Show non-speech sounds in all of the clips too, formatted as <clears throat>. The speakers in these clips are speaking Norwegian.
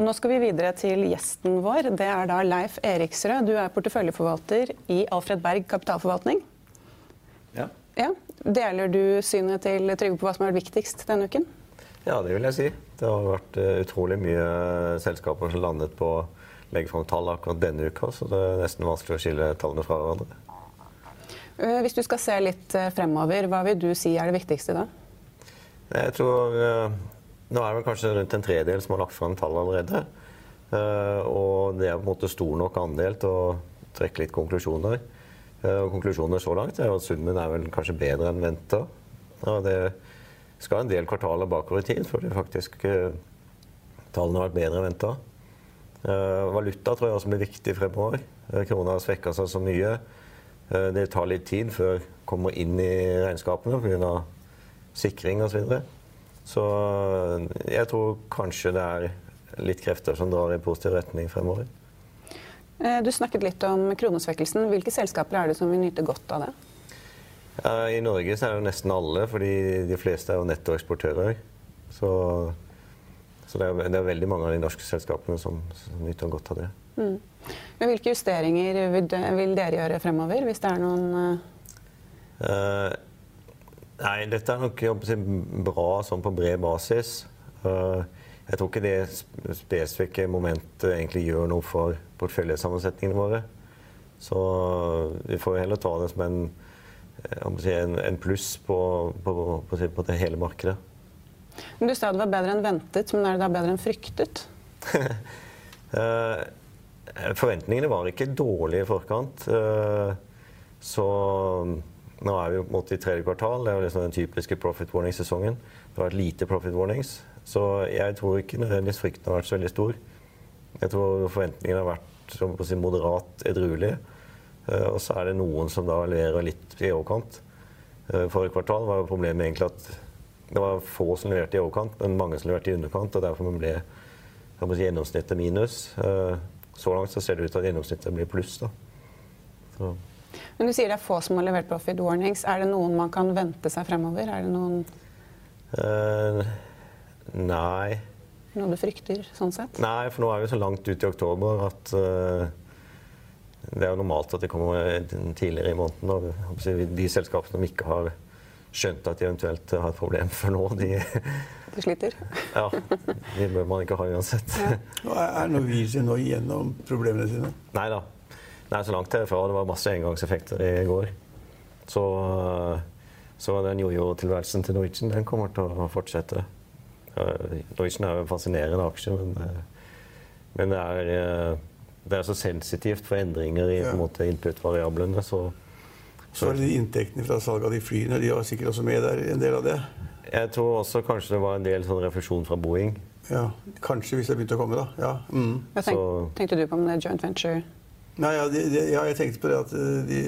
Og nå skal vi videre til gjesten vår. Det er da Leif Eriksrød. Du er porteføljeforvalter i Alfred Berg kapitalforvaltning. Ja. Ja. Deler du synet til Trygve på hva som har vært viktigst denne uken? ja, det vil jeg si. Det har vært eh, utrolig mye selskaper som landet på å legge fram tall akkurat denne uka, så det er nesten vanskelig å skille tallene fra hverandre. Eh, Hvis du skal se litt eh, fremover, hva vil du si er det viktigste da? Jeg tror Nå er det kanskje rundt en tredjedel som har lagt fram tall allerede. Eh, og det er på en måte stor nok andel til å trekke litt konklusjoner. Eh, og konklusjoner så langt er at summen er vel kanskje bedre enn venta. Og det skal en del kvartaler bakover i tid før det faktisk eh, tallene har vært bedre enn venta. valuta tror jeg også blir viktig fremover. Krona har svekka seg så mye. Det tar litt tid før det kommer inn i regnskapene pga. sikring osv. Så, eh, jeg tror kanskje det er litt krefter som drar i positiv retning fremover. Eh, Du snakket litt om kronesvekkelsen. Hvilke selskaper er det som vil nyte godt av det? Eh, I Norge så er det jo nesten alle, fordi de fleste er jo nettoeksportører. Så, så det, er, det er veldig mange av de norske selskapene som, som nyter godt av det. Men hvilke justeringer vil vil dere gjøre fremover, hvis det er noen uh... nei, dette er nok bra sånn på bred basis. Eh, jeg tror ikke det spesifikke momentet egentlig gjør noe for porteføljesammensetningene våre. Så vi får heller ta det som en, si, en, en pluss på, på, på, på det hele markedet. Men Du sa det var bedre enn ventet, men er det da bedre enn fryktet? <laughs> Eh, forventningene var ikke dårlige i forkant. Eh, så nå er vi på en måte i tredje kvartal. Det er liksom den typiske profit warning-sesongen. Det har vært lite profit warnings. Så jeg tror ikke nødvendigvis frykten har vært så veldig stor. Jeg tror forventningene har vært på å moderat edruelige. Eh, og så er det noen som da leverer litt i overkant. Eh, Forrige kvartal var jo problemet egentlig at det var få som leverte i overkant, men mange som leverte i underkant. og derfor ble si, gjennomsnittet minus. Eh, Så langt så ser det ut til at gjennomsnittet blir pluss. da. Så, Men Du sier det er få som har levert profit warnings. Er det noen man kan vente seg fremover? Er det noen, uh, nei. noe du frykter sånn sett? Nei, for nå er vi så langt ut i oktober at uh, det er jo normalt at det kommer tidligere i måneden. Og de selskapene som ikke har skjønt at de eventuelt har et problem <laughs> før nå, de, De sliter? ja, de bør man ikke ha uansett. <laughs> Nå er er Norwegian nå igjennom problemene sine? Nei da. Nei, så langt herfra. Det var masse engangseffekter i går. Så, så den jojo-tilværelsen til Norwegian den kommer til å fortsette. Norwegian er jo en fascinerende aksje, men, eh, men det, er, eh, det er så sensitivt for endringer i ja. en input-variablene. Så, Så er det de inntektene fra salget av de flyene. De var sikkert også med der, en del av det. jeg tror også kanskje det var en del sånn refusjon fra Boeing. Ja, Kanskje, hvis det begynte å komme, da. Ja. Mm. Hva tenk, tenkte du på om det joint venture? Nei, ja, de, de, ja, jeg tenkte på det at eh, de,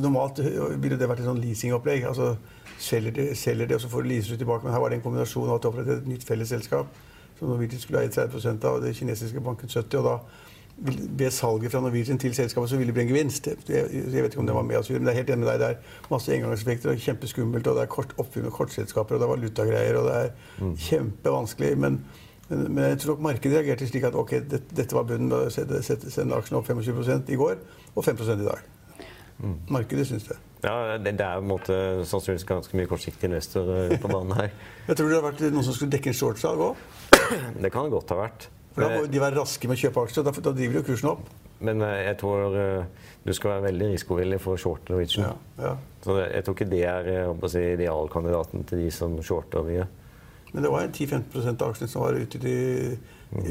normalt ville det vært et sånn leasingopplegg. Altså selger de, selger det, og så får du leaser det tilbake. Men her var det en kombinasjon av at de opprettet et nytt fellesselskap som Norwegian skulle eie 30 av, og det kinesiske banken 70 og da ved salget fra Norwegian til selskapet så ville det bli en gevinst. Jeg, jeg vet ikke om det var med oss, men det er helt enig med deg. Det er masse engangseffekter og kjempeskummelt, og det er kort oppfyll med kortselskaper, og det er valutagreier, og det er kjempevanskelig. Men, men, men jeg tror nok markedet reagerte slik at ok, det, dette var bunnen. Sende send aksjen opp 25 i går, og 5 i dag. Markedet syns det. Ja, det, det er på en måte sannsynligvis ganske mye kortsiktige investor på banen her. <laughs> Jeg tror det har vært noen som skulle dekke en shortsalg òg. <clears throat> Det kan det godt ha vært. For da må de være raske med å kjøpe aksjer. Da, da driver jo kursen opp. Men eh, jeg tror eh, du skal være veldig risikovillig for å shorte Norwegian. Ja, ja. Så jeg tror ikke det er å si, idealkandidaten til de som shorter mye. Men det var en 10-15 av aksjene som var ute til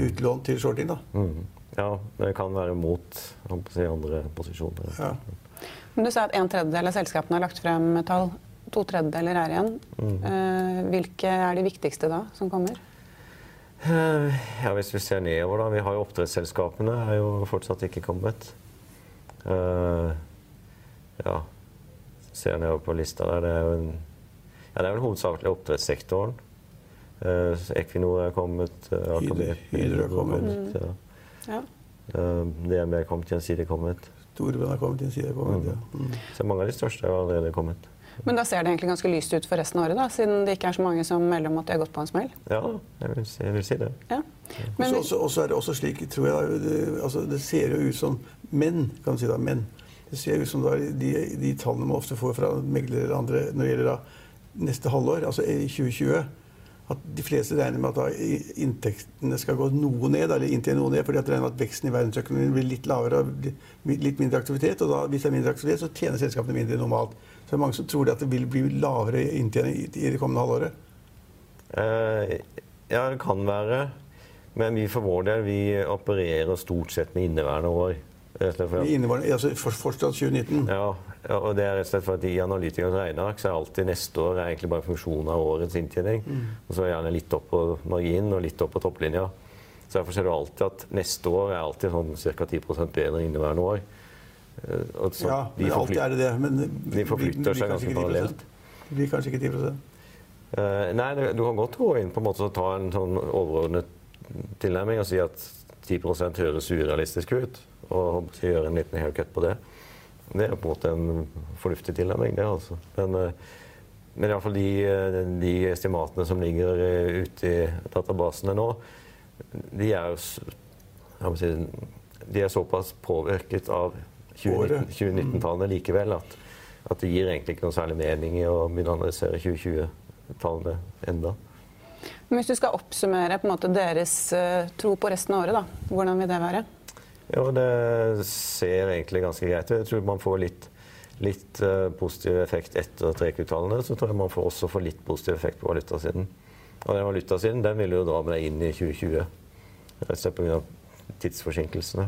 utlån til shorting. da. Mm. Ja, det kan være mot si, andre posisjoner. Ja. Men Du sa at en tredjedel av selskapene har lagt frem tall. To tredjedeler er igjen. Mm. Eh, Hvilke er de viktigste da, som kommer? Eh, ja, Hvis vi ser nedover, da. Vi har jo oppdrettsselskapene er jo fortsatt ikke kommet. Uh, ja Ser nedover på lista der. Det er jo en, ja, det er vel hovedsakelig oppdrettssektoren. Uh, Equinor er kommet. Uh, Hydro, Hydro er kommet. Mm. Ja. Uh, DNB er kommet, Gjensidige er kommet. Storebrand har kommet, Gjensidige er kommet. Ja. Mm. Så mange av de største har allerede kommet. Men da ser det egentlig ganske lyst ut for resten av året, da, siden det ikke er så mange som melder om at de har gått på en smell? Ja, jeg vil si, jeg vil si det. Ja. Men, og så er det også slik, tror jeg, det, altså, det ser jo ut som menn, kan du si da, menn. Det ser ut som da, de, de tallene man ofte får fra meglere eller andre når det gjelder da, neste halvår, altså i 2020, at de fleste regner med at inntektene skal gå noe ned, eller inntil noe ned, fordi at de regner med at veksten i verdensøkonomien blir litt lavere og litt mindre aktivitet. Og da, hvis det er mindre aktivitet, så tjener selskapene mindre normalt. Så det er mange som tror at det vil bli lavere inntjening i det kommende halvåret. Uh, ja, det kan være. Men vi for vår del vi opererer stort sett med inneværende år. Inneværende, altså fortsatt 2019? Ja, og det er rett og slett for at I analytikernes regneark så er alltid neste år er egentlig bare funksjon av årets inntjening. Mm. Og så er gjerne litt opp på marginen og litt opp på topplinja. Så Derfor ser du alltid at neste år er alltid sånn ca. 10 bedre enn inneværende år. Så ja, men alltid er det det. Men de forflytter seg ganske parallelt. Det blir kanskje ikke 10 uh, Nei, du kan godt gå inn på en måte og ta en sånn overordnet tilnærming og si at 10% høres urealistisk ut og gjøre en liten haircut på det. Det er på en måte en fornuftig tilnærming, det. altså. Men, eh, men iallfall de, eh, de estimatene som ligger eh, ute i databasene nå, de er, si, de er såpass påvirket av 2019-tallene likevel at, at, det gir egentlig ikke noe særlig mening i å begynne å analysere 2020-tallene enda. Men hvis du skal oppsummere på en måte deres tro på resten av året, da, hvordan vil det være? Ja, det ser egentlig ganske greit ut. Jeg tror man får litt, litt uh, positiv effekt etter trekvartalene. Så tror jeg man får også får litt positiv effekt på valutasiden. Og den valutasiden den vil jo dra med deg inn i 2020. Rett og slett pga. tidsforsinkelsene.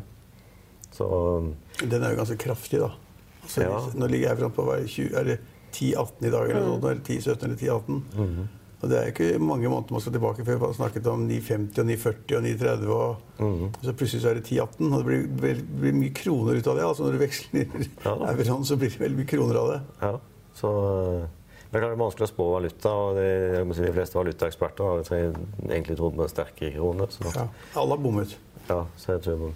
Så Den er jo ganske kraftig, da. Altså, ja. Nå ligger jeg framme på 10-18 i dag, eller noe sånt. 10-17 eller 10-18. Mm -hmm. Og Det er ikke mange måneder man skal tilbake før man snakket om 950 og 940 og 930. Og, mm. så plutselig så er det 1018. Og det blir, blir, blir, mye kroner ut av det. altså Når du veksler ja. euroen, så blir det veldig mye kroner av det. Ja, så... Det er vanskelig å spå valuta, og si, de fleste valutaeksperter har egentlig trodd på en sterkere krone. Ja, alle har bommet. Ja, så jeg tror man...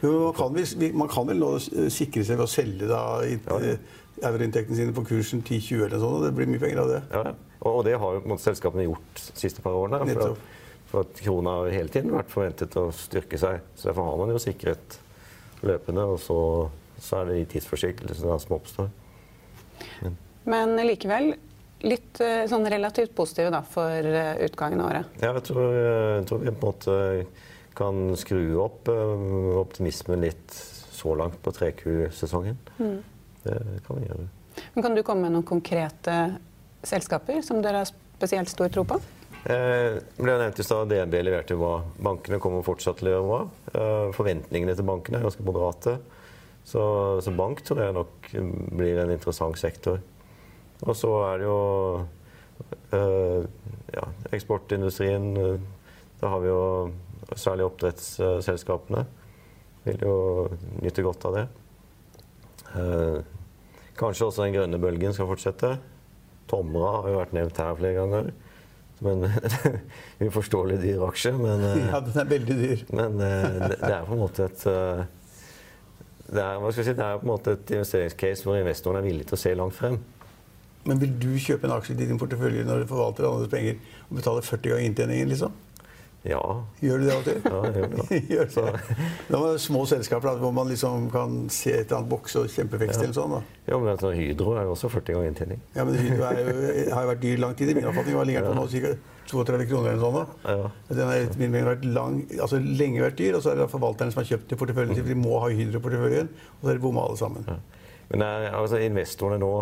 man, kan, man kan vel nå sikre seg ved å selge da, ja. Euroinntektene sine på kursen 10-20 eller sånn, og det blir mye penger av det. Ja, ja. Og det har jo selskapene gjort de siste par årene. For at, for at krona har hele tiden vært forventet å styrke seg. Så derfor har man jo sikret løpende, og så, så er det de tidsforsinkelsene som oppstår. Men. Men likevel litt eh, sånn relativt positive da, for eh, utgangen av året? Ja, jeg tror, jeg tror vi på en måte kan skru opp eh, optimismen litt så langt på 3Q-sesongen. Mm. Det kan vi gjøre. Men kan du komme med noen konkrete selskaper som dere har spesielt stor tro på? Eh, ble nevnt i stad DNB leverte hva bankene kommer fortsatt til å levere hva. Eh, forventningene til bankene er ganske moderate. Så, så, bank tror jeg nok blir en interessant sektor. Og så er det jo eh, ja, eksportindustrien. Da har vi jo særlig oppdrettsselskapene. Vil jo nyte godt av det. Eh, kanskje også den grønne bølgen skal fortsette. Tomra har jo vært nevnt her flere ganger. Men <laughs> Uforståelig dyr aksje, men <laughs> eh, Ja, den er veldig dyr. Men eh, det, det er på en måte et det er, hva skal jeg si, det er på en måte et investeringscase hvor investoren er villig til å se langt frem. Men vil du kjøpe en aksje i din portefølje når du forvalter andres penger og betaler 40 ganger inntjeningen? liksom? Ja. Gjør du det alltid? Ja, jeg gjør det. gjør <laughs> det. Da var det små selskaper da, hvor man liksom kan se et eller annet bokse og kjempevekst ja. eller sånn. da. Ja, men altså, Hydro er jo også 40 ganger inntjening. Ja, men Hydro jo, har jo vært dyr lang tid. I min oppfatning har ligget på nå ca. 32 kroner eller sånn. da. Ja. Den har etter min mening vært lang, altså lenge vært dyr, og så er det forvalterne som har kjøpt det porteføljen sin, for de må ha Hydro i porteføljen, og så er det bomma alle sammen. Ja. Men er, altså, investorene nå,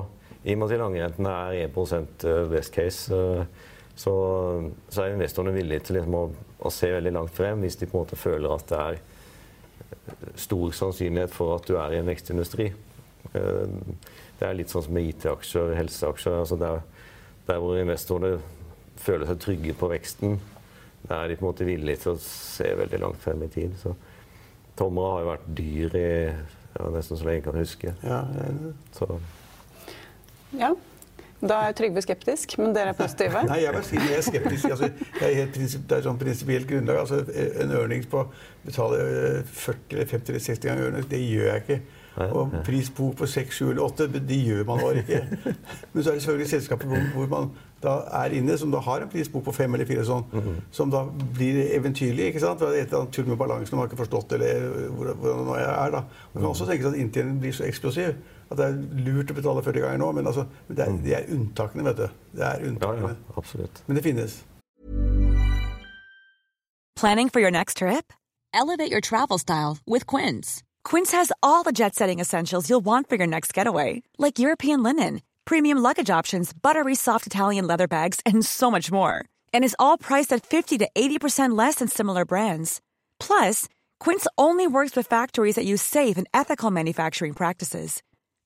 i og med at langrentene er 1 eh, best case, eh, så, så er investorene villige til liksom å å se veldig langt frem hvis de på en måte føler at det er stor sannsynlighet for at du er i en vekstindustri. Eh, det er litt sånn som med IT-aksjer, helseaksjer. altså der, der, hvor investorene føler seg trygge på veksten, er de på en måte villige til å se veldig langt frem i tid. Så tommere har jo vært dyr i ja, nesten så lenge jeg kan huske. Ja, ja. Så Ja. Da er Trygve skeptisk, men dere er positive. <laughs> Nei, jeg, vil si, jeg er skeptisk. Altså, det er helt prinsip, det er sånn prinsipielt grunnlag. Altså, en ørnings på betale øh, 40 eller 50 eller 60 ganger ørnings, det gjør jeg ikke. Og pris på på 6, 7 eller 8, det gjør man bare ikke. <laughs> Men så er det selvfølgelig selskaper hvor, man da er inne, som da har en prisbok på 5 eller 4 sånn, Mhm. som da blir eventyrlig. ikke sant? Det er et eller annet tull med balansen man har ikke forstått, eller hvor- hvordan det nå er. da. Man kan også tenke seg at inntjeningen blir så eksplosiv at det er lurt å betale 40 ganger nå, men altså, det, er, det er unntakene, vet du. Det er ja, ja, absolutt. Men det finnes. Planning for your next trip? Elevate your travel style with Quince. Quince has all the jet setting essentials you'll want for your next getaway, like European linen, premium luggage options, buttery soft Italian leather bags, and so much more. And is all priced at 50 to 80% less than similar brands. Plus, Quince only works with factories that use safe and ethical manufacturing practices.